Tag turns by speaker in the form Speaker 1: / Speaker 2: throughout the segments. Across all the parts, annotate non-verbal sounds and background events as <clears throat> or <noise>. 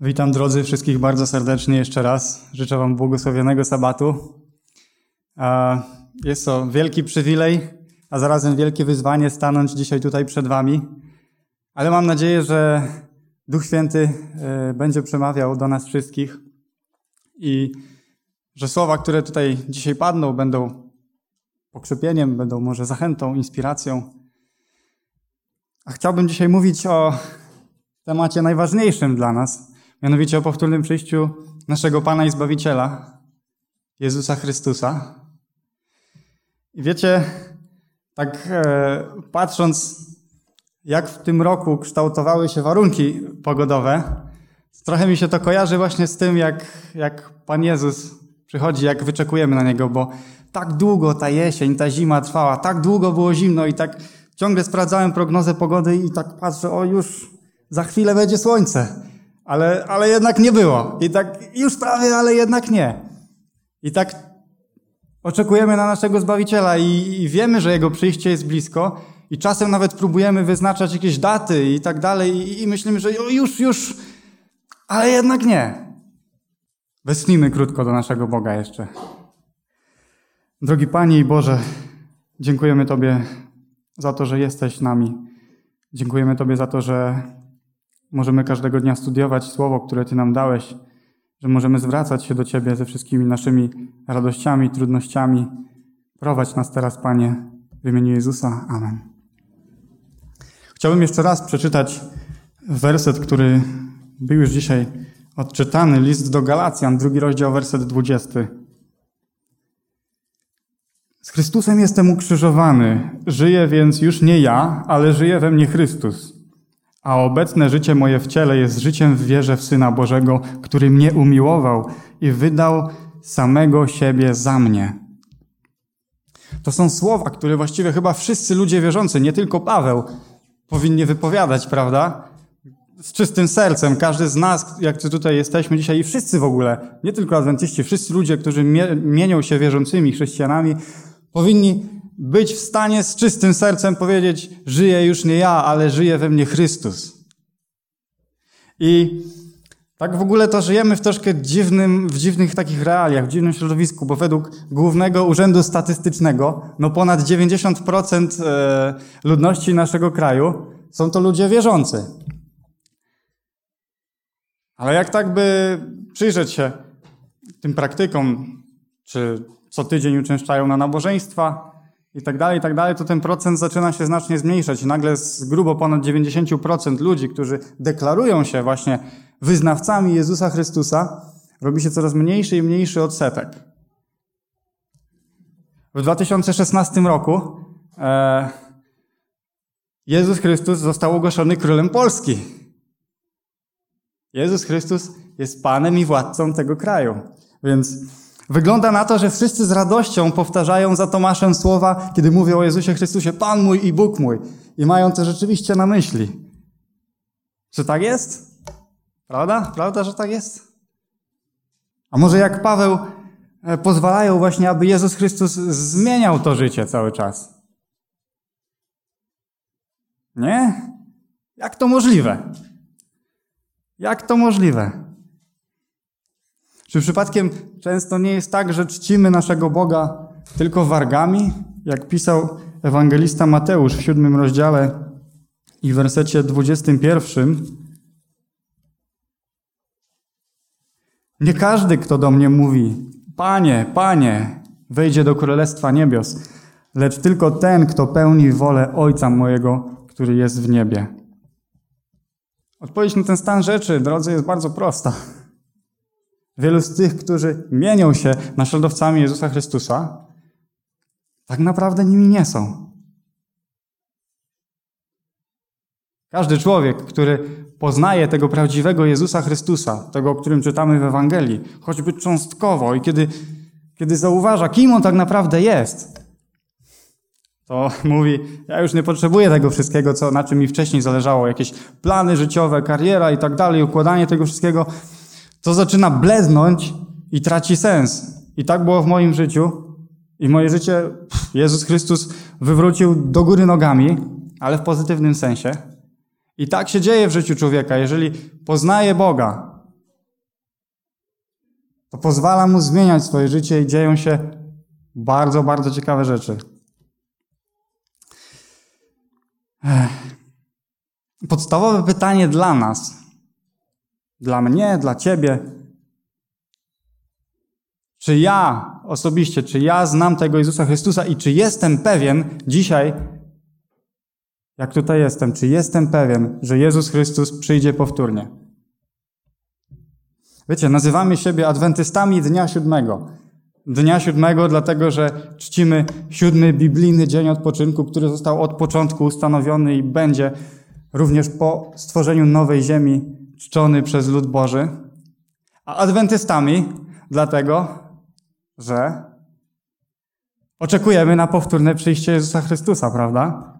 Speaker 1: Witam drodzy wszystkich bardzo serdecznie jeszcze raz. Życzę Wam błogosławionego sabatu. Jest to wielki przywilej, a zarazem wielkie wyzwanie stanąć dzisiaj tutaj przed Wami. Ale mam nadzieję, że Duch Święty e, będzie przemawiał do nas wszystkich i że słowa, które tutaj dzisiaj padną, będą pokrzepieniem, będą może zachętą, inspiracją. A chciałbym dzisiaj mówić o temacie najważniejszym dla nas, mianowicie o powtórnym przyjściu naszego Pana i Zbawiciela, Jezusa Chrystusa. I wiecie, tak e, patrząc, jak w tym roku kształtowały się warunki pogodowe, trochę mi się to kojarzy właśnie z tym, jak, jak Pan Jezus przychodzi, jak wyczekujemy na Niego, bo tak długo ta jesień, ta zima trwała, tak długo było zimno i tak ciągle sprawdzałem prognozę pogody i tak patrzę, o już za chwilę będzie słońce ale, ale jednak nie było. I tak już prawie, ale jednak nie. I tak oczekujemy na naszego Zbawiciela i, i wiemy, że Jego przyjście jest blisko i czasem nawet próbujemy wyznaczać jakieś daty i tak dalej i, i myślimy, że już, już, ale jednak nie. Westchnijmy krótko do naszego Boga jeszcze. Drogi Panie i Boże, dziękujemy Tobie za to, że jesteś nami. Dziękujemy Tobie za to, że Możemy każdego dnia studiować Słowo, które Ty nam dałeś, że możemy zwracać się do Ciebie ze wszystkimi naszymi radościami, trudnościami. Prowadź nas teraz, Panie, w imieniu Jezusa. Amen. Chciałbym jeszcze raz przeczytać werset, który był już dzisiaj odczytany, list do Galacjan, drugi rozdział, werset 20. Z Chrystusem jestem ukrzyżowany, żyję więc już nie ja, ale żyje we mnie Chrystus a obecne życie moje w ciele jest życiem w wierze w Syna Bożego, który mnie umiłował i wydał samego siebie za mnie. To są słowa, które właściwie chyba wszyscy ludzie wierzący, nie tylko Paweł, powinni wypowiadać, prawda? Z czystym sercem. Każdy z nas, jak tutaj jesteśmy dzisiaj i wszyscy w ogóle, nie tylko adwentyści, wszyscy ludzie, którzy mienią się wierzącymi chrześcijanami, powinni być w stanie z czystym sercem powiedzieć: Żyję już nie ja, ale żyje we mnie Chrystus. I tak w ogóle to żyjemy w troszkę dziwnym, w dziwnych takich realiach, w dziwnym środowisku, bo według Głównego Urzędu Statystycznego, no ponad 90% e, ludności naszego kraju są to ludzie wierzący. Ale jak tak by przyjrzeć się tym praktykom, czy co tydzień uczęszczają na nabożeństwa, i tak dalej, i tak dalej, to ten procent zaczyna się znacznie zmniejszać. I nagle z grubo ponad 90% ludzi, którzy deklarują się właśnie wyznawcami Jezusa Chrystusa, robi się coraz mniejszy i mniejszy odsetek. W 2016 roku e, Jezus Chrystus został ogłoszony królem Polski. Jezus Chrystus jest Panem i władcą tego kraju. Więc Wygląda na to, że wszyscy z radością powtarzają za Tomaszem słowa, kiedy mówią o Jezusie Chrystusie, Pan mój i Bóg mój. I mają to rzeczywiście na myśli. Czy tak jest? Prawda? Prawda, że tak jest? A może jak Paweł e, pozwalają właśnie, aby Jezus Chrystus zmieniał to życie cały czas? Nie? Jak to możliwe? Jak to możliwe? Czy przypadkiem często nie jest tak, że czcimy naszego Boga tylko wargami? Jak pisał ewangelista Mateusz w siódmym rozdziale i w wersecie 21. Nie każdy, kto do mnie mówi, Panie, Panie, wejdzie do Królestwa Niebios, lecz tylko ten, kto pełni wolę Ojca mojego, który jest w niebie. Odpowiedź na ten stan rzeczy, drodzy, jest bardzo prosta. Wielu z tych, którzy mienią się naśladowcami Jezusa Chrystusa, tak naprawdę nimi nie są. Każdy człowiek, który poznaje tego prawdziwego Jezusa Chrystusa, tego, o którym czytamy w Ewangelii, choćby cząstkowo i kiedy, kiedy zauważa, kim on tak naprawdę jest, to <laughs> mówi, ja już nie potrzebuję tego wszystkiego, co, na czym mi wcześniej zależało, jakieś plany życiowe, kariera i tak dalej, układanie tego wszystkiego to zaczyna blednąć i traci sens. I tak było w moim życiu. I moje życie Jezus Chrystus wywrócił do góry nogami, ale w pozytywnym sensie. I tak się dzieje w życiu człowieka. Jeżeli poznaje Boga, To pozwala mu zmieniać swoje życie i dzieją się bardzo, bardzo ciekawe rzeczy. Podstawowe pytanie dla nas, dla mnie, dla ciebie. Czy ja osobiście, czy ja znam tego Jezusa Chrystusa i czy jestem pewien dzisiaj, jak tutaj jestem, czy jestem pewien, że Jezus Chrystus przyjdzie powtórnie? Wiecie, nazywamy siebie adwentystami dnia siódmego. Dnia siódmego, dlatego że czcimy siódmy biblijny dzień odpoczynku, który został od początku ustanowiony i będzie również po stworzeniu nowej ziemi czczony przez lud Boży. A adwentystami, dlatego, że oczekujemy na powtórne przyjście Jezusa Chrystusa, prawda?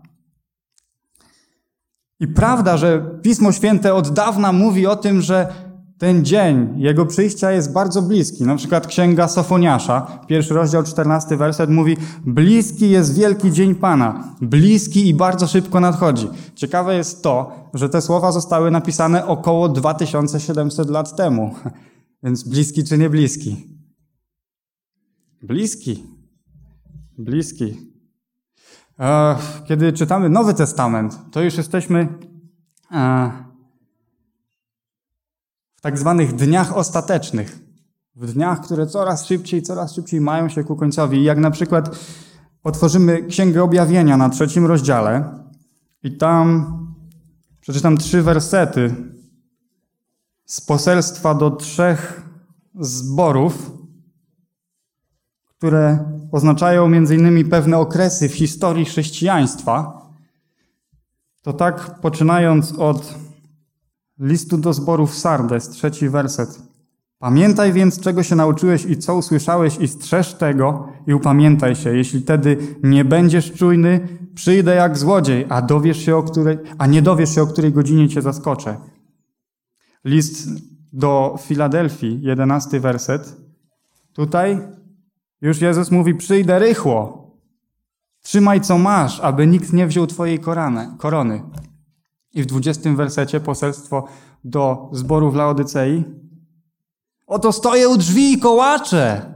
Speaker 1: I prawda, że Pismo Święte od dawna mówi o tym, że ten dzień Jego przyjścia jest bardzo bliski. Na przykład Księga Sofoniasza, pierwszy rozdział, czternasty werset mówi Bliski jest wielki dzień Pana, bliski i bardzo szybko nadchodzi. Ciekawe jest to, że te słowa zostały napisane około 2700 lat temu. <laughs> Więc bliski czy nie bliski? Bliski. Bliski. E, kiedy czytamy Nowy Testament, to już jesteśmy e, w tak zwanych dniach ostatecznych, w dniach, które coraz szybciej, coraz szybciej mają się ku końcowi. Jak na przykład otworzymy Księgę Objawienia na trzecim rozdziale i tam przeczytam trzy wersety z poselstwa do trzech zborów, które oznaczają między innymi pewne okresy w historii chrześcijaństwa. To tak poczynając od listu do zborów Sardes, trzeci werset. Pamiętaj więc, czego się nauczyłeś i co usłyszałeś i strzeż tego i upamiętaj się. Jeśli wtedy nie będziesz czujny, przyjdę jak złodziej, a dowiesz się o której, a nie dowiesz się o której godzinie cię zaskoczę. List do Filadelfii, jedenasty werset. Tutaj już Jezus mówi, przyjdę rychło. Trzymaj co masz, aby nikt nie wziął twojej korony. I w dwudziestym wersecie poselstwo do zboru w Laodycei. Oto stoję u drzwi i kołaczę.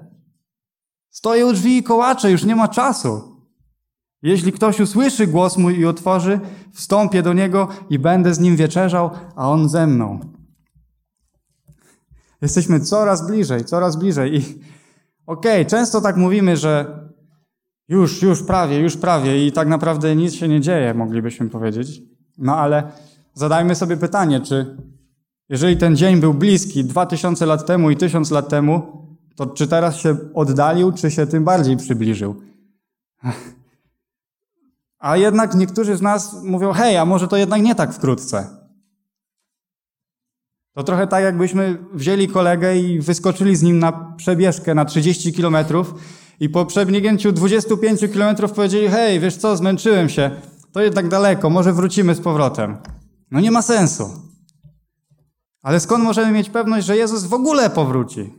Speaker 1: Stoję u drzwi i kołaczę, już nie ma czasu. Jeśli ktoś usłyszy głos mój i otworzy, wstąpię do niego i będę z nim wieczerzał, a on ze mną. Jesteśmy coraz bliżej, coraz bliżej. I okej, okay, często tak mówimy, że już, już prawie, już prawie i tak naprawdę nic się nie dzieje, moglibyśmy powiedzieć. No ale zadajmy sobie pytanie, czy jeżeli ten dzień był bliski 2000 lat temu i 1000 lat temu, to czy teraz się oddalił, czy się tym bardziej przybliżył? A jednak niektórzy z nas mówią, hej, a może to jednak nie tak wkrótce. To trochę tak, jakbyśmy wzięli kolegę i wyskoczyli z nim na przebieżkę na 30 kilometrów i po przebiegnięciu 25 kilometrów powiedzieli, hej, wiesz co, zmęczyłem się, to jednak daleko, może wrócimy z powrotem. No nie ma sensu. Ale skąd możemy mieć pewność, że Jezus w ogóle powróci?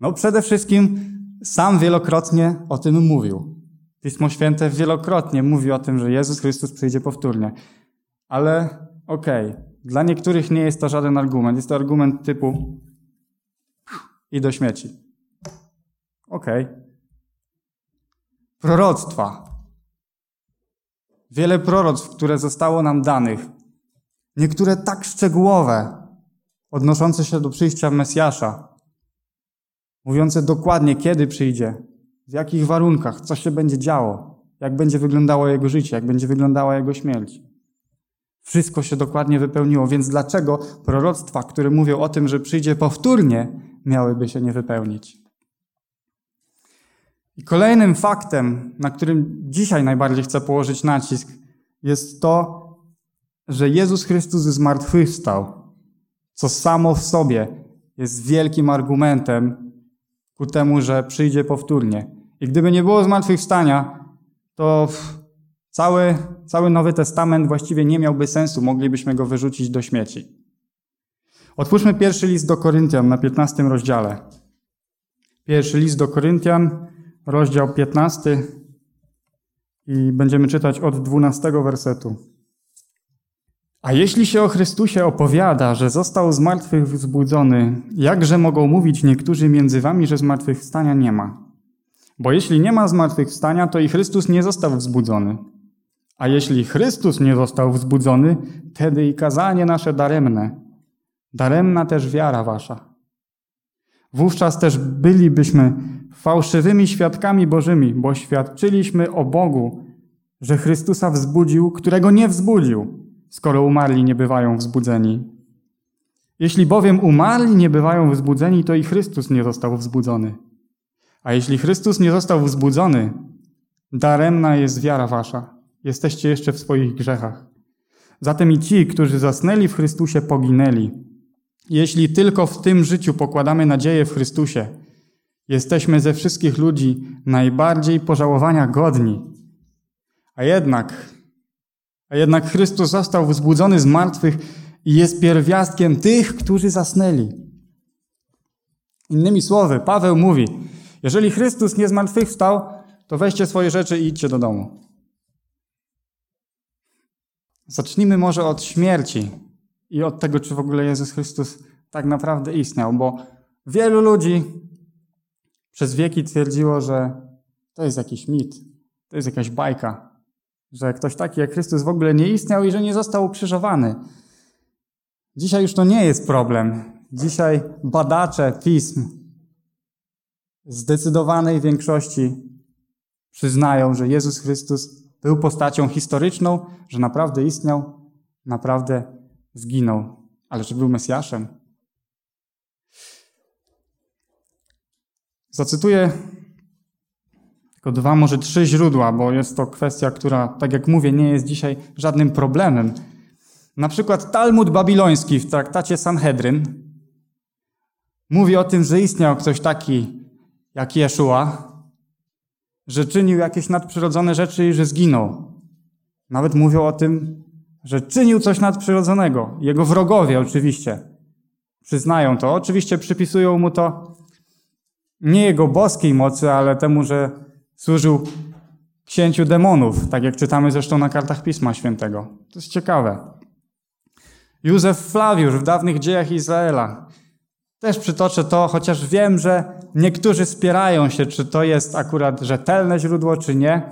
Speaker 1: No przede wszystkim sam wielokrotnie o tym mówił. Pismo Święte wielokrotnie mówi o tym, że Jezus Chrystus przyjdzie powtórnie. Ale okej, okay, dla niektórych nie jest to żaden argument. Jest to argument typu i do śmieci. Okej. Okay. Proroctwa. Wiele proroctw, które zostało nam danych. Niektóre tak szczegółowe, odnoszące się do przyjścia Mesjasza, mówiące dokładnie, kiedy przyjdzie, w jakich warunkach, co się będzie działo, jak będzie wyglądało jego życie, jak będzie wyglądała jego śmierć. Wszystko się dokładnie wypełniło, więc dlaczego proroctwa, które mówią o tym, że przyjdzie powtórnie, miałyby się nie wypełnić? I kolejnym faktem, na którym dzisiaj najbardziej chcę położyć nacisk, jest to, że Jezus Chrystus zmartwychwstał, co samo w sobie jest wielkim argumentem ku temu, że przyjdzie powtórnie. I gdyby nie było zmartwychwstania, to cały, cały Nowy Testament właściwie nie miałby sensu, moglibyśmy go wyrzucić do śmieci. Otwórzmy pierwszy list do Koryntian na 15 rozdziale. Pierwszy list do Koryntian, rozdział 15 i będziemy czytać od 12 wersetu. A jeśli się o Chrystusie opowiada, że został z martwych wzbudzony, jakże mogą mówić niektórzy między wami, że zmartwychwstania nie ma? Bo jeśli nie ma zmartwychwstania, to i Chrystus nie został wzbudzony. A jeśli Chrystus nie został wzbudzony, wtedy i kazanie nasze daremne. Daremna też wiara wasza. Wówczas też bylibyśmy fałszywymi świadkami Bożymi, bo świadczyliśmy o Bogu, że Chrystusa wzbudził, którego nie wzbudził, skoro umarli nie bywają wzbudzeni. Jeśli bowiem umarli nie bywają wzbudzeni, to i Chrystus nie został wzbudzony. A jeśli Chrystus nie został wzbudzony, daremna jest wiara wasza. Jesteście jeszcze w swoich grzechach. Zatem i ci, którzy zasnęli w Chrystusie, poginęli. Jeśli tylko w tym życiu pokładamy nadzieję w Chrystusie, jesteśmy ze wszystkich ludzi najbardziej pożałowania godni. A jednak, a jednak Chrystus został wzbudzony z martwych i jest pierwiastkiem tych, którzy zasnęli. Innymi słowy, Paweł mówi, jeżeli Chrystus nie zmartwychwstał, to weźcie swoje rzeczy i idźcie do domu. Zacznijmy może od śmierci i od tego, czy w ogóle Jezus Chrystus tak naprawdę istniał, bo wielu ludzi przez wieki twierdziło, że to jest jakiś mit, to jest jakaś bajka, że ktoś taki jak Chrystus w ogóle nie istniał i że nie został ukrzyżowany. Dzisiaj już to nie jest problem. Dzisiaj badacze pism zdecydowanej większości przyznają, że Jezus Chrystus był postacią historyczną, że naprawdę istniał, naprawdę zginął, ale że był Mesjaszem. Zacytuję tylko dwa, może trzy źródła, bo jest to kwestia, która, tak jak mówię, nie jest dzisiaj żadnym problemem. Na przykład Talmud babiloński w traktacie Sanhedryn mówi o tym, że istniał ktoś taki jak Jeszua, że czynił jakieś nadprzyrodzone rzeczy i że zginął. Nawet mówią o tym, że czynił coś nadprzyrodzonego. Jego wrogowie oczywiście przyznają to. Oczywiście przypisują mu to nie jego boskiej mocy, ale temu, że służył księciu demonów, tak jak czytamy zresztą na kartach Pisma Świętego. To jest ciekawe. Józef Flawiusz w dawnych dziejach Izraela. Też przytoczę to, chociaż wiem, że niektórzy spierają się, czy to jest akurat rzetelne źródło, czy nie.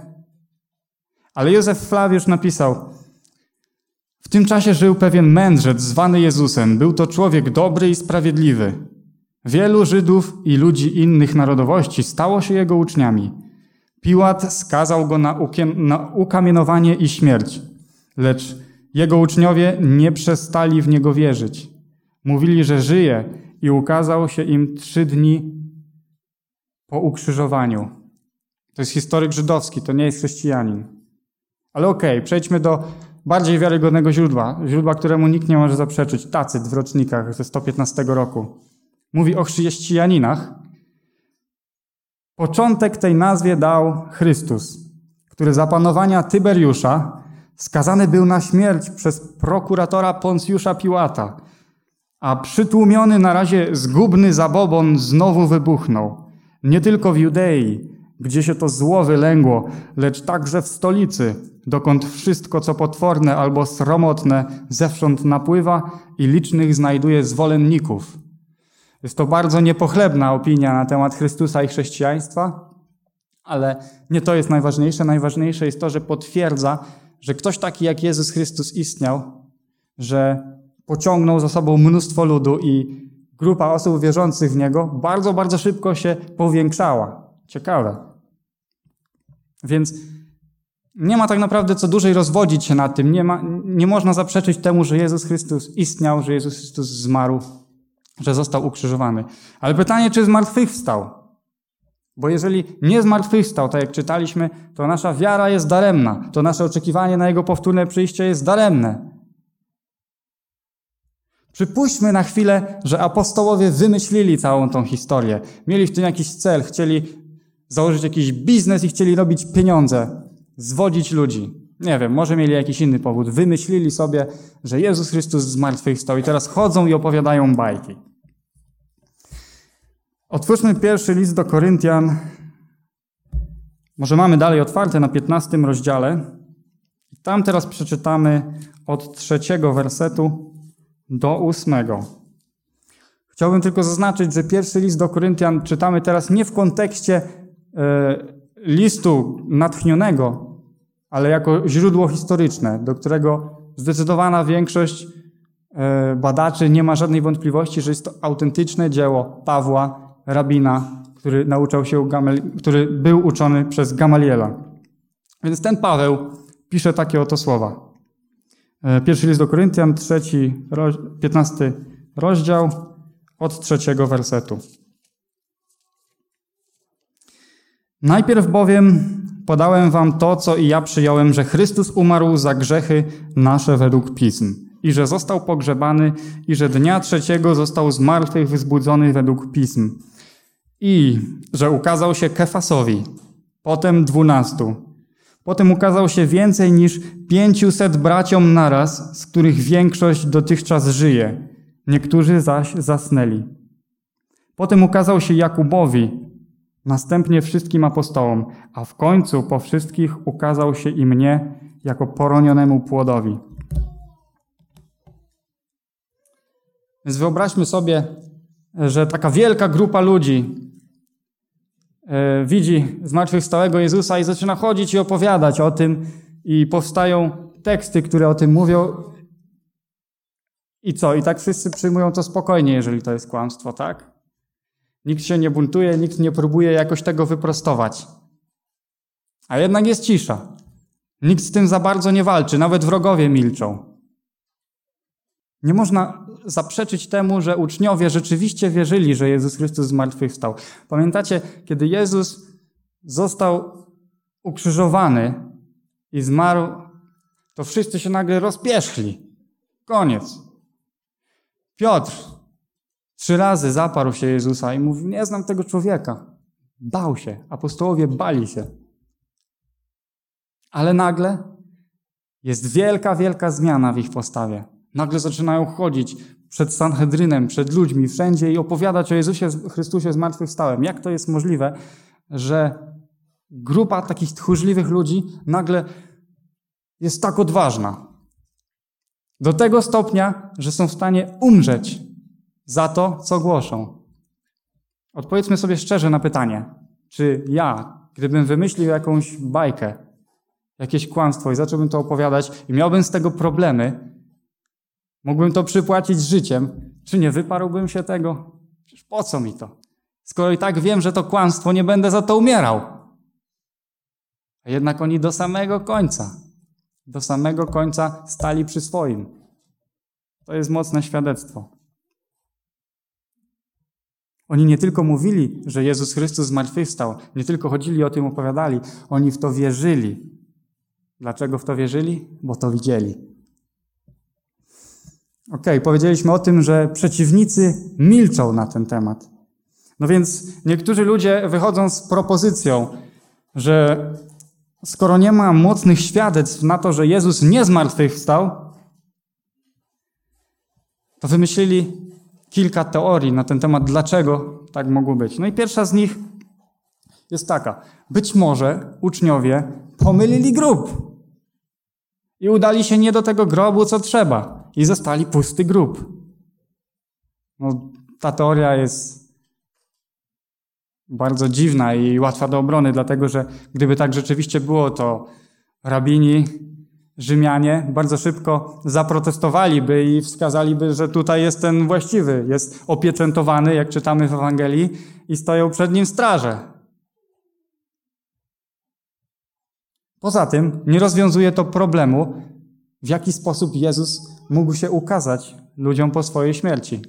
Speaker 1: Ale Józef Flawiusz napisał: tym czasie żył pewien mędrzec zwany Jezusem. Był to człowiek dobry i sprawiedliwy. Wielu Żydów i ludzi innych narodowości stało się jego uczniami. Piłat skazał go na, na ukamienowanie i śmierć, lecz jego uczniowie nie przestali w niego wierzyć. Mówili, że żyje i ukazał się im trzy dni po ukrzyżowaniu. To jest historyk żydowski, to nie jest chrześcijanin. Ale okej, okay, przejdźmy do bardziej wiarygodnego źródła, źródła, któremu nikt nie może zaprzeczyć. Tacyt w rocznikach ze 115 roku. Mówi o chrześcijaninach. Początek tej nazwie dał Chrystus, który za panowania Tyberiusza skazany był na śmierć przez prokuratora Poncjusza Piłata, a przytłumiony na razie zgubny zabobon znowu wybuchnął. Nie tylko w Judei, gdzie się to zło wylęgło, lecz także w stolicy, dokąd wszystko, co potworne albo sromotne, zewsząd napływa i licznych znajduje zwolenników. Jest to bardzo niepochlebna opinia na temat Chrystusa i chrześcijaństwa, ale nie to jest najważniejsze. Najważniejsze jest to, że potwierdza, że ktoś taki jak Jezus Chrystus istniał, że pociągnął za sobą mnóstwo ludu i grupa osób wierzących w Niego bardzo, bardzo szybko się powiększała. Ciekawe. Więc nie ma tak naprawdę co dłużej rozwodzić się na tym. Nie, ma, nie można zaprzeczyć temu, że Jezus Chrystus istniał, że Jezus Chrystus zmarł, że został ukrzyżowany. Ale pytanie, czy zmartwychwstał? Bo jeżeli nie zmartwychwstał, tak jak czytaliśmy, to nasza wiara jest daremna. To nasze oczekiwanie na Jego powtórne przyjście jest daremne. Przypuśćmy na chwilę, że apostołowie wymyślili całą tą historię. Mieli w tym jakiś cel, chcieli założyć jakiś biznes i chcieli robić pieniądze, zwodzić ludzi. Nie wiem, może mieli jakiś inny powód. Wymyślili sobie, że Jezus Chrystus zmartwychwstał i teraz chodzą i opowiadają bajki. Otwórzmy pierwszy list do Koryntian. Może mamy dalej otwarte na 15 rozdziale. Tam teraz przeczytamy od trzeciego wersetu do ósmego. Chciałbym tylko zaznaczyć, że pierwszy list do Koryntian czytamy teraz nie w kontekście e, listu natchnionego, ale jako źródło historyczne, do którego zdecydowana większość e, badaczy nie ma żadnej wątpliwości, że jest to autentyczne dzieło Pawła, rabina, który nauczał się, który był uczony przez Gamaliela. Więc ten Paweł pisze takie oto słowa. E, pierwszy list do Koryntian, trzeci, piętnasty rozdział, od trzeciego wersetu. Najpierw bowiem podałem wam to, co i ja przyjąłem, że Chrystus umarł za grzechy nasze według pism i że został pogrzebany i że dnia trzeciego został z martwych wzbudzony według pism i że ukazał się Kefasowi, potem dwunastu. Potem ukazał się więcej niż pięciuset braciom naraz, z których większość dotychczas żyje, niektórzy zaś zasnęli. Potem ukazał się Jakubowi, następnie wszystkim apostołom, a w końcu po wszystkich ukazał się i mnie jako poronionemu płodowi. Więc wyobraźmy sobie, że taka wielka grupa ludzi e, widzi zmartwychwstałego Jezusa i zaczyna chodzić i opowiadać o tym i powstają teksty, które o tym mówią. I co? I tak wszyscy przyjmują to spokojnie, jeżeli to jest kłamstwo, tak? Nikt się nie buntuje, nikt nie próbuje jakoś tego wyprostować. A jednak jest cisza. Nikt z tym za bardzo nie walczy, nawet wrogowie milczą. Nie można zaprzeczyć temu, że uczniowie rzeczywiście wierzyli, że Jezus Chrystus zmartwychwstał. Pamiętacie, kiedy Jezus został ukrzyżowany i zmarł, to wszyscy się nagle rozpierzchli. Koniec. Piotr Trzy razy zaparł się Jezusa i mówił, nie znam tego człowieka. Bał się. Apostołowie bali się. Ale nagle jest wielka, wielka zmiana w ich postawie. Nagle zaczynają chodzić przed Sanhedrynem, przed ludźmi, wszędzie i opowiadać o Jezusie Chrystusie zmartwychwstałym. Jak to jest możliwe, że grupa takich tchórzliwych ludzi nagle jest tak odważna? Do tego stopnia, że są w stanie umrzeć za to, co głoszą. Odpowiedzmy sobie szczerze na pytanie, czy ja, gdybym wymyślił jakąś bajkę, jakieś kłamstwo i zacząłbym to opowiadać i miałbym z tego problemy, mógłbym to przypłacić życiem, czy nie wyparłbym się tego? Przecież po co mi to? Skoro i tak wiem, że to kłamstwo, nie będę za to umierał. A jednak oni do samego końca, do samego końca stali przy swoim. To jest mocne świadectwo. Oni nie tylko mówili, że Jezus Chrystus zmartwychwstał, nie tylko chodzili o tym, opowiadali, oni w to wierzyli. Dlaczego w to wierzyli? Bo to widzieli. Ok, powiedzieliśmy o tym, że przeciwnicy milczą na ten temat. No więc niektórzy ludzie wychodzą z propozycją, że skoro nie ma mocnych świadectw na to, że Jezus nie zmartwychwstał, to wymyślili kilka teorii na ten temat, dlaczego tak mogło być. No i pierwsza z nich jest taka. Być może uczniowie pomylili grób i udali się nie do tego grobu, co trzeba i zostali pusty grób. No, ta teoria jest bardzo dziwna i łatwa do obrony, dlatego że gdyby tak rzeczywiście było, to rabini Rzymianie bardzo szybko zaprotestowaliby i wskazaliby, że tutaj jest ten właściwy, jest opieczętowany, jak czytamy w Ewangelii, i stoją przed nim straże. Poza tym nie rozwiązuje to problemu, w jaki sposób Jezus mógł się ukazać ludziom po swojej śmierci.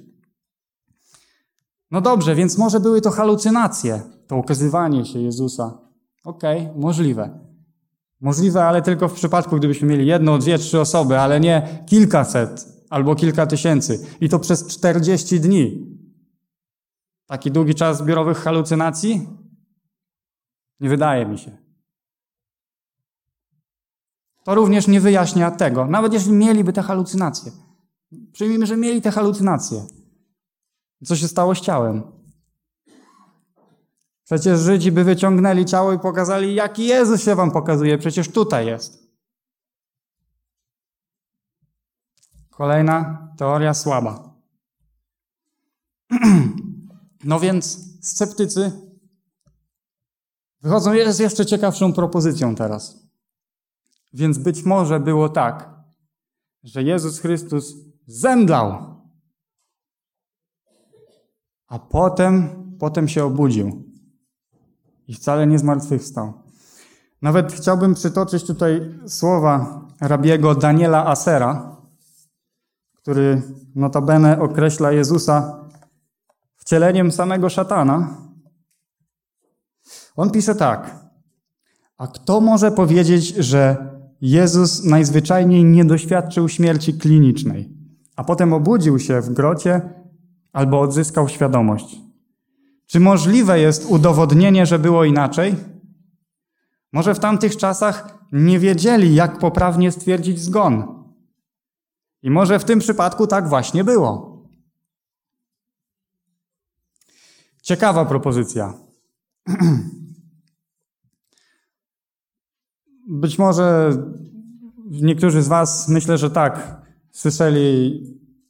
Speaker 1: No dobrze, więc może były to halucynacje, to ukazywanie się Jezusa. Okej, okay, możliwe. Możliwe, ale tylko w przypadku, gdybyśmy mieli jedną, dwie, trzy osoby, ale nie kilkaset albo kilka tysięcy. I to przez 40 dni. Taki długi czas zbiorowych halucynacji? Nie wydaje mi się. To również nie wyjaśnia tego, nawet jeśli mieliby te halucynacje. Przyjmijmy, że mieli te halucynacje. Co się stało z ciałem? Przecież Żydzi by wyciągnęli ciało i pokazali, jaki Jezus się wam pokazuje. Przecież tutaj jest. Kolejna teoria słaba. <clears throat> No więc sceptycy wychodzą z jeszcze ciekawszą propozycją teraz. Więc być może było tak, że Jezus Chrystus zemdlał, a potem, potem się obudził i wcale nie zmartwychwstał. Nawet chciałbym przytoczyć tutaj słowa rabiego Daniela Asera, który notabene określa Jezusa wcieleniem samego szatana. On pisze tak. A kto może powiedzieć, że Jezus najzwyczajniej nie doświadczył śmierci klinicznej, a potem obudził się w grocie albo odzyskał świadomość? Czy możliwe jest udowodnienie, że było inaczej? Może w tamtych czasach nie wiedzieli, jak poprawnie stwierdzić zgon. I może w tym przypadku tak właśnie było. Ciekawa propozycja. <clears throat> Być może niektórzy z Was, myślę, że tak, słyszeli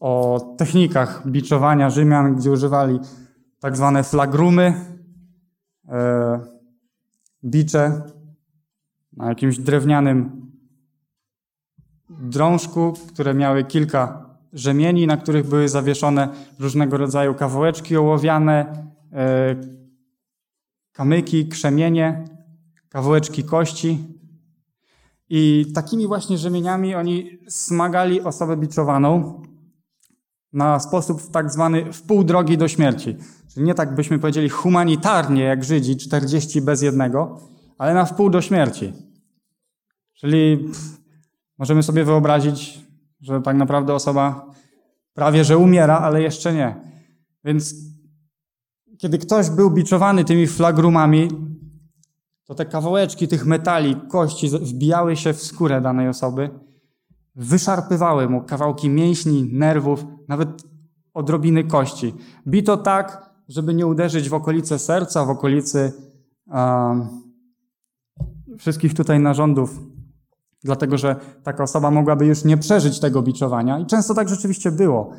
Speaker 1: o technikach biczowania Rzymian, gdzie używali tak zwane flagrumy, e, bicze na jakimś drewnianym drążku, które miały kilka rzemieni, na których były zawieszone różnego rodzaju kawałeczki ołowiane, e, kamyki, krzemienie, kawałeczki kości. I takimi właśnie rzemieniami oni smagali osobę biczowaną na sposób tak zwany w pół drogi do śmierci. Czyli nie tak byśmy powiedzieli humanitarnie jak Żydzi, 40 bez jednego, ale na wpół do śmierci. Czyli pff, możemy sobie wyobrazić, że tak naprawdę osoba prawie że umiera, ale jeszcze nie. Więc kiedy ktoś był biczowany tymi flagrumami, to te kawałeczki tych metali, kości wbijały się w skórę danej osoby, wyszarpywały mu kawałki mięśni, nerwów, nawet odrobiny kości. Bito tak, żeby nie uderzyć w okolice serca, w okolicy um, wszystkich tutaj narządów, dlatego że taka osoba mogłaby już nie przeżyć tego biczowania. I często tak rzeczywiście było,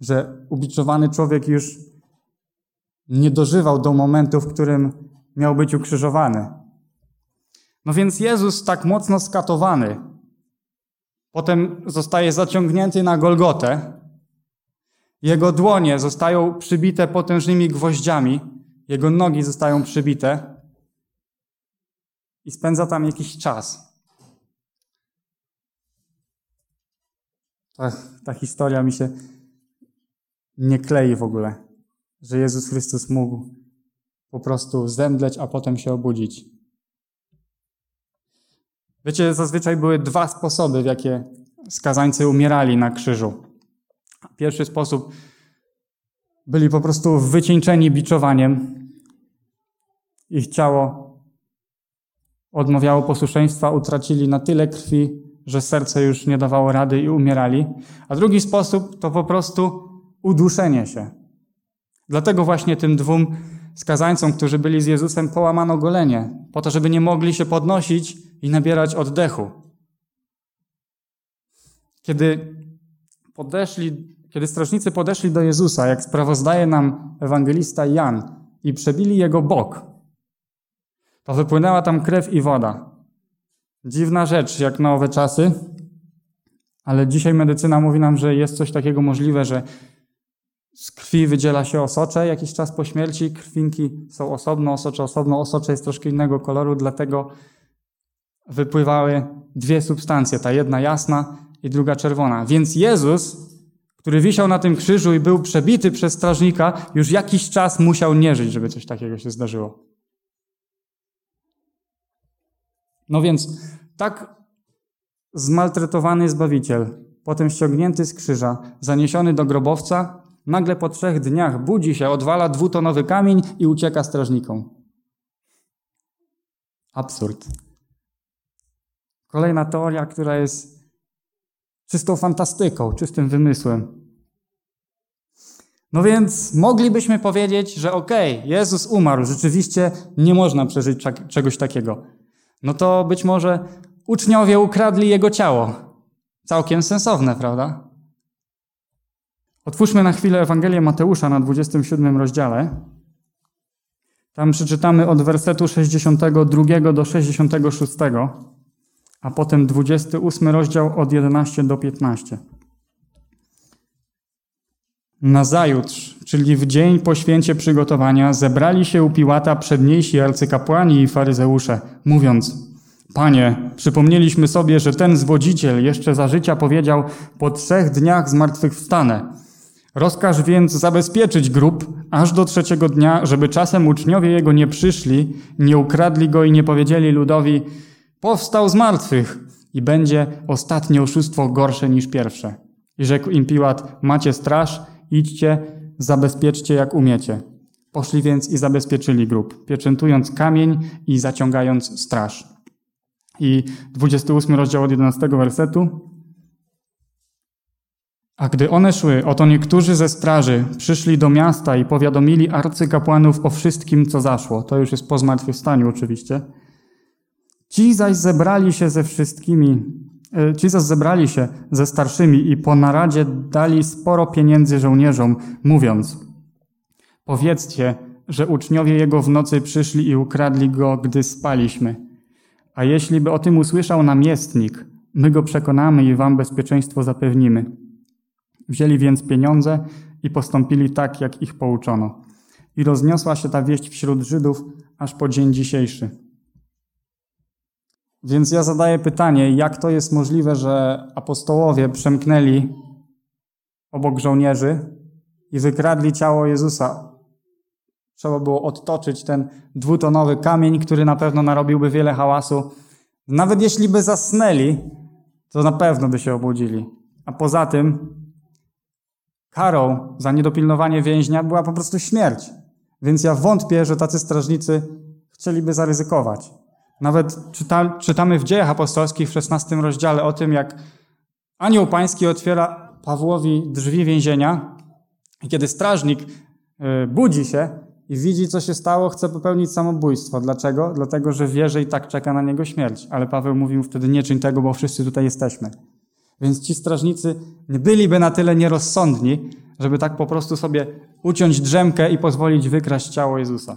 Speaker 1: że ubiczowany człowiek już nie dożywał do momentu, w którym miał być ukrzyżowany. No więc Jezus tak mocno skatowany, potem zostaje zaciągnięty na Golgotę, jego dłonie zostają przybite potężnymi gwoździami, jego nogi zostają przybite i spędza tam jakiś czas. Ta, ta historia mi się nie klei w ogóle, że Jezus Chrystus mógł po prostu zemdleć, a potem się obudzić. Wiecie, zazwyczaj były dwa sposoby, w jakie skazańcy umierali na krzyżu. Pierwszy sposób byli po prostu wycieńczeni biczowaniem. Ich ciało odmawiało posłuszeństwa, utracili na tyle krwi, że serce już nie dawało rady i umierali. A drugi sposób to po prostu uduszenie się. Dlatego właśnie tym dwóm skazańcom, którzy byli z Jezusem, połamano golenie, po to, żeby nie mogli się podnosić i nabierać oddechu. Kiedy podeszli, kiedy strażnicy podeszli do Jezusa, jak sprawozdaje nam ewangelista Jan, i przebili jego bok, to wypłynęła tam krew i woda. Dziwna rzecz, jak na owe czasy, ale dzisiaj medycyna mówi nam, że jest coś takiego możliwe, że z krwi wydziela się osocze jakiś czas po śmierci, krwinki są osobno, osocze osobno, osocze jest troszkę innego koloru, dlatego wypływały dwie substancje, ta jedna jasna i druga czerwona. Więc Jezus, który wisiał na tym krzyżu i był przebity przez strażnika, już jakiś czas musiał nie żyć, żeby coś takiego się zdarzyło. No więc tak zmaltretowany Zbawiciel, potem ściągnięty z krzyża, zaniesiony do grobowca, nagle po trzech dniach budzi się, odwala dwutonowy kamień i ucieka strażnikom. Absurd. Kolejna teoria, która jest czystą fantastyką, czystym wymysłem. No więc moglibyśmy powiedzieć, że okej, okay, Jezus umarł, rzeczywiście nie można przeżyć czegoś takiego. No to być może uczniowie ukradli jego ciało. Całkiem sensowne, prawda? Otwórzmy na chwilę Ewangelię Mateusza na 27 rozdziale. Tam przeczytamy od wersetu 62 do 66, a potem 28 rozdział od 11 do 15. Nazajutrz, czyli w dzień po święcie przygotowania, zebrali się u Piłata przedniejsi arcykapłani i faryzeusze, mówiąc: Panie, przypomnieliśmy sobie, że ten zwodziciel jeszcze za życia powiedział: Po trzech dniach zmartwychwstanę. Rozkaż więc zabezpieczyć grób aż do trzeciego dnia, żeby czasem uczniowie jego nie przyszli, nie ukradli go i nie powiedzieli ludowi: Powstał z martwych i będzie ostatnie oszustwo gorsze niż pierwsze. I rzekł im Piłat: Macie straż, idźcie, zabezpieczcie jak umiecie. Poszli więc i zabezpieczyli grób, pieczętując kamień i zaciągając straż. I 28 rozdział od 11 wersetu. A gdy one szły, oto niektórzy ze straży przyszli do miasta i powiadomili arcykapłanów o wszystkim, co zaszło. To już jest po zmartwychwstaniu oczywiście. Ci zaś zebrali się ze wszystkimi, e, ci zaś zebrali się ze starszymi i po naradzie dali sporo pieniędzy żołnierzom, mówiąc: Powiedzcie, że uczniowie jego w nocy przyszli i ukradli go, gdy spaliśmy. A jeśli by o tym usłyszał namiestnik, my go przekonamy i wam bezpieczeństwo zapewnimy. Wzięli więc pieniądze i postąpili tak, jak ich pouczono. I rozniosła się ta wieść wśród Żydów aż po dzień dzisiejszy. Więc ja zadaję pytanie, jak to jest możliwe, że apostołowie przemknęli obok żołnierzy i wykradli ciało Jezusa. Trzeba było odtoczyć ten dwutonowy kamień, który na pewno narobiłby wiele hałasu. Nawet jeśli by zasnęli, to na pewno by się obudzili. A poza tym karą za niedopilnowanie więźnia była po prostu śmierć. Więc ja wątpię, że tacy strażnicy chcieliby zaryzykować. Nawet czyta, czytamy w dziejach apostolskich w 16 rozdziale o tym, jak anioł pański otwiera Pawłowi drzwi więzienia i kiedy strażnik y, budzi się i widzi, co się stało, chce popełnić samobójstwo. Dlaczego? Dlatego, że wie, że i tak czeka na niego śmierć. Ale Paweł mówił wtedy, nie czyń tego, bo wszyscy tutaj jesteśmy. Więc ci strażnicy byliby na tyle nierozsądni, żeby tak po prostu sobie uciąć drzemkę i pozwolić wykraść ciało Jezusa.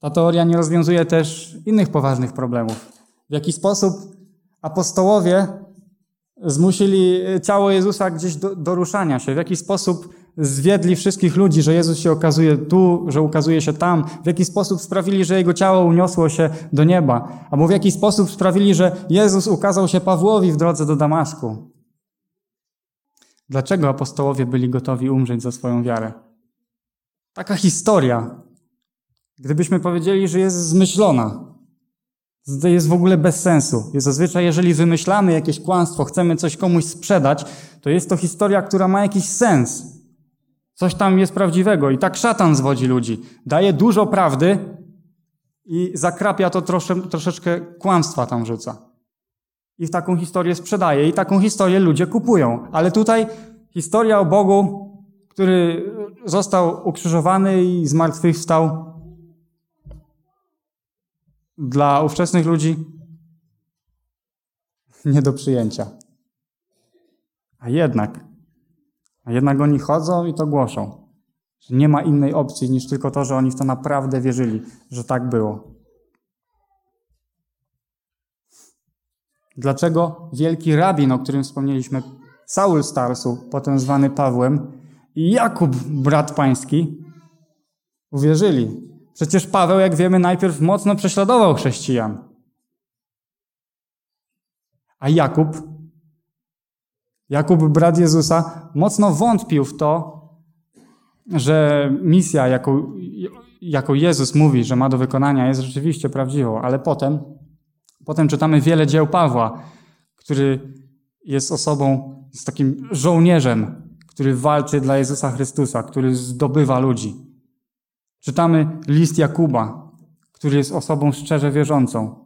Speaker 1: Ta teoria nie rozwiązuje też innych poważnych problemów. W jaki sposób apostołowie zmusili ciało Jezusa gdzieś do, do ruszania się, w jaki sposób zwiedli wszystkich ludzi, że Jezus się okazuje tu, że ukazuje się tam, w jaki sposób sprawili, że Jego ciało uniosło się do nieba, albo w jaki sposób sprawili, że Jezus ukazał się Pawłowi w drodze do Damaszku. Dlaczego apostołowie byli gotowi umrzeć za swoją wiarę? Taka historia, gdybyśmy powiedzieli, że jest zmyślona, to jest w ogóle bez sensu. Jest zazwyczaj, jeżeli wymyślamy jakieś kłamstwo, chcemy coś komuś sprzedać, to jest to historia, która ma jakiś sens. Coś tam jest prawdziwego i tak szatan zwodzi ludzi. Daje dużo prawdy i zakrapia to trosze, troszeczkę kłamstwa tam rzuca. I taką historię sprzedaje i taką historię ludzie kupują. Ale tutaj historia o Bogu, który został ukrzyżowany i zmartwychwstał dla ówczesnych ludzi nie do przyjęcia. A jednak jednak oni chodzą i to głoszą. Że nie ma innej opcji niż tylko to, że oni w to naprawdę wierzyli, że tak było. Dlaczego wielki rabin, o którym wspomnieliśmy, Saul Starsu, potem zwany Pawłem, i Jakub, brat pański, uwierzyli? Przecież Paweł, jak wiemy, najpierw mocno prześladował chrześcijan. A Jakub Jakub, brat Jezusa, mocno wątpił w to, że misja, jaką, jaką Jezus mówi, że ma do wykonania, jest rzeczywiście prawdziwą, ale potem, potem czytamy wiele dzieł Pawła, który jest osobą, jest takim żołnierzem, który walczy dla Jezusa Chrystusa, który zdobywa ludzi. Czytamy list Jakuba, który jest osobą szczerze wierzącą,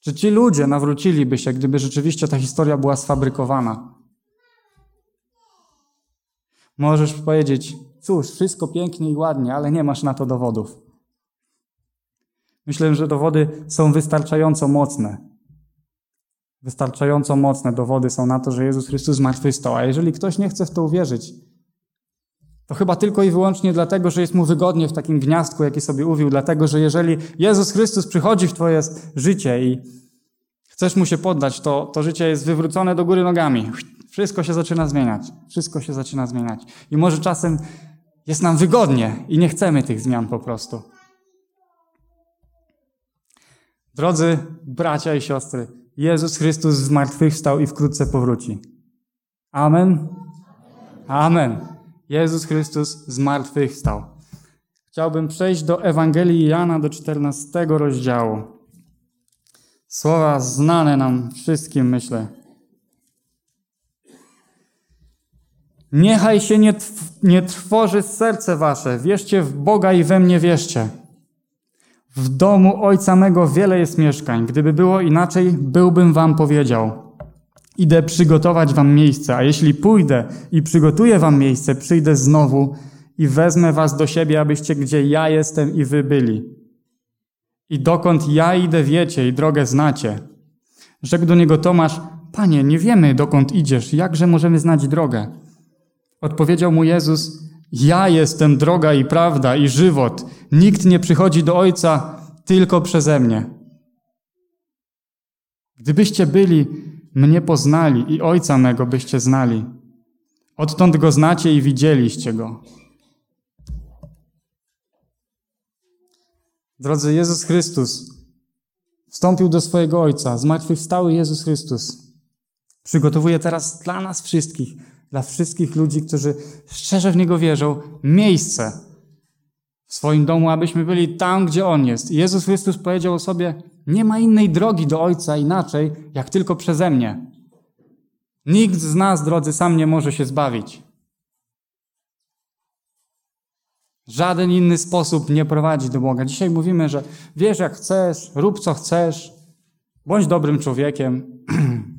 Speaker 1: czy ci ludzie nawróciliby się, gdyby rzeczywiście ta historia była sfabrykowana? Możesz powiedzieć, cóż, wszystko pięknie i ładnie, ale nie masz na to dowodów. Myślę, że dowody są wystarczająco mocne. Wystarczająco mocne dowody są na to, że Jezus Chrystus zmartwychwstał. A jeżeli ktoś nie chce w to uwierzyć, to chyba tylko i wyłącznie dlatego, że jest mu wygodnie w takim gniazdku, jaki sobie uwił, dlatego, że jeżeli Jezus Chrystus przychodzi w twoje życie i chcesz mu się poddać, to, to życie jest wywrócone do góry nogami. Wszystko się zaczyna zmieniać. Wszystko się zaczyna zmieniać. I może czasem jest nam wygodnie i nie chcemy tych zmian po prostu. Drodzy bracia i siostry, Jezus Chrystus zmartwychwstał i wkrótce powróci. Amen. Amen. Jezus Chrystus zmartwychwstał. Chciałbym przejść do Ewangelii Jana do 14 rozdziału. Słowa znane nam wszystkim, myślę. Niechaj się nie, nie trwoży serce wasze. Wierzcie w Boga i we mnie wierzcie. W domu ojca mego wiele jest mieszkań. Gdyby było inaczej, byłbym wam powiedział. Idę przygotować wam miejsce, a jeśli pójdę i przygotuję wam miejsce, przyjdę znowu i wezmę was do siebie, abyście gdzie ja jestem i wy byli. I dokąd ja idę wiecie i drogę znacie. Rzekł do niego Tomasz, Panie, nie wiemy dokąd idziesz, jakże możemy znać drogę? Odpowiedział mu Jezus, ja jestem droga i prawda i żywot. Nikt nie przychodzi do Ojca tylko przeze mnie. Gdybyście byli mnie poznali i Ojca mego byście znali. Odtąd go znacie i widzieliście go. Drodzy, Jezus Chrystus wstąpił do swojego Ojca, zmartwychwstały Jezus Chrystus. Przygotowuje teraz dla nas wszystkich dla wszystkich ludzi, którzy szczerze w Niego wierzą, miejsce w swoim domu, abyśmy byli tam, gdzie On jest. I Jezus Chrystus powiedział o sobie, nie ma innej drogi do Ojca inaczej, jak tylko przeze mnie. Nikt z nas, drodzy, sam nie może się zbawić. Żaden inny sposób nie prowadzi do Boga. Dzisiaj mówimy, że wiesz jak chcesz, rób co chcesz, bądź dobrym człowiekiem. <clears throat>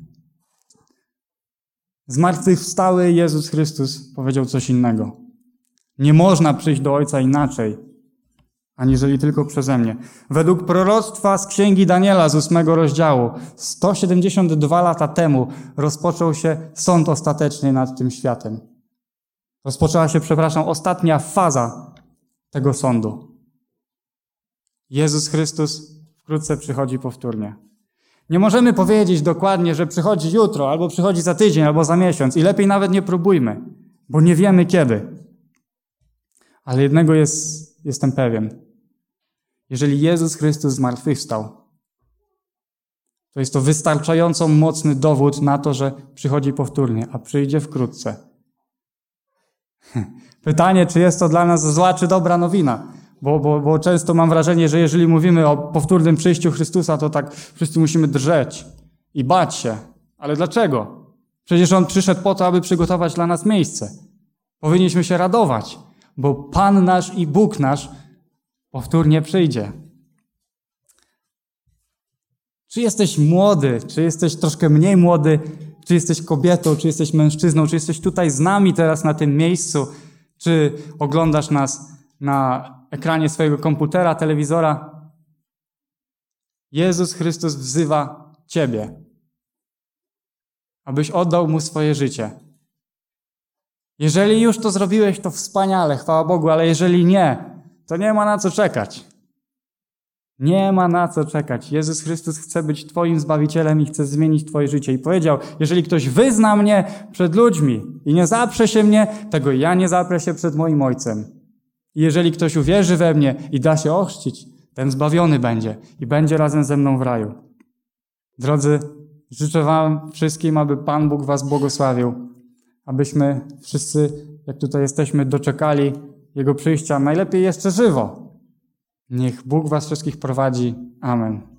Speaker 1: Zmartwychwstały Jezus Chrystus powiedział coś innego. Nie można przyjść do Ojca inaczej, aniżeli tylko przeze mnie. Według proroctwa z księgi Daniela z ósmego rozdziału, 172 lata temu rozpoczął się sąd ostateczny nad tym światem. Rozpoczęła się, przepraszam, ostatnia faza tego sądu. Jezus Chrystus wkrótce przychodzi powtórnie. Nie możemy powiedzieć dokładnie, że przychodzi jutro, albo przychodzi za tydzień, albo za miesiąc i lepiej nawet nie próbujmy, bo nie wiemy kiedy. Ale jednego jest, jestem pewien. Jeżeli Jezus Chrystus zmartwychwstał, to jest to wystarczająco mocny dowód na to, że przychodzi powtórnie, a przyjdzie wkrótce. <laughs> Pytanie, czy jest to dla nas zła czy dobra nowina? Bo, bo, bo często mam wrażenie, że jeżeli mówimy o powtórnym przyjściu Chrystusa, to tak wszyscy musimy drżeć i bać się. Ale dlaczego? Przecież On przyszedł po to, aby przygotować dla nas miejsce. Powinniśmy się radować, bo Pan nasz i Bóg nasz powtórnie przyjdzie. Czy jesteś młody, czy jesteś troszkę mniej młody, czy jesteś kobietą, czy jesteś mężczyzną, czy jesteś tutaj z nami teraz na tym miejscu, czy oglądasz nas na ekranie swojego komputera, telewizora. Jezus Chrystus wzywa Ciebie, abyś oddał Mu swoje życie. Jeżeli już to zrobiłeś, to wspaniale, chwała Bogu, ale jeżeli nie, to nie ma na co czekać. Nie ma na co czekać. Jezus Chrystus chce być Twoim Zbawicielem i chce zmienić Twoje życie. I powiedział, jeżeli ktoś wyzna mnie przed ludźmi i nie zaprze się mnie, tego ja nie zaprę się przed moim Ojcem. I jeżeli ktoś uwierzy we mnie i da się ochrzcić, ten zbawiony będzie i będzie razem ze mną w raju. Drodzy, życzę Wam wszystkim, aby Pan Bóg Was błogosławił, abyśmy wszyscy, jak tutaj jesteśmy, doczekali Jego przyjścia, najlepiej jeszcze żywo. Niech Bóg Was wszystkich prowadzi. Amen.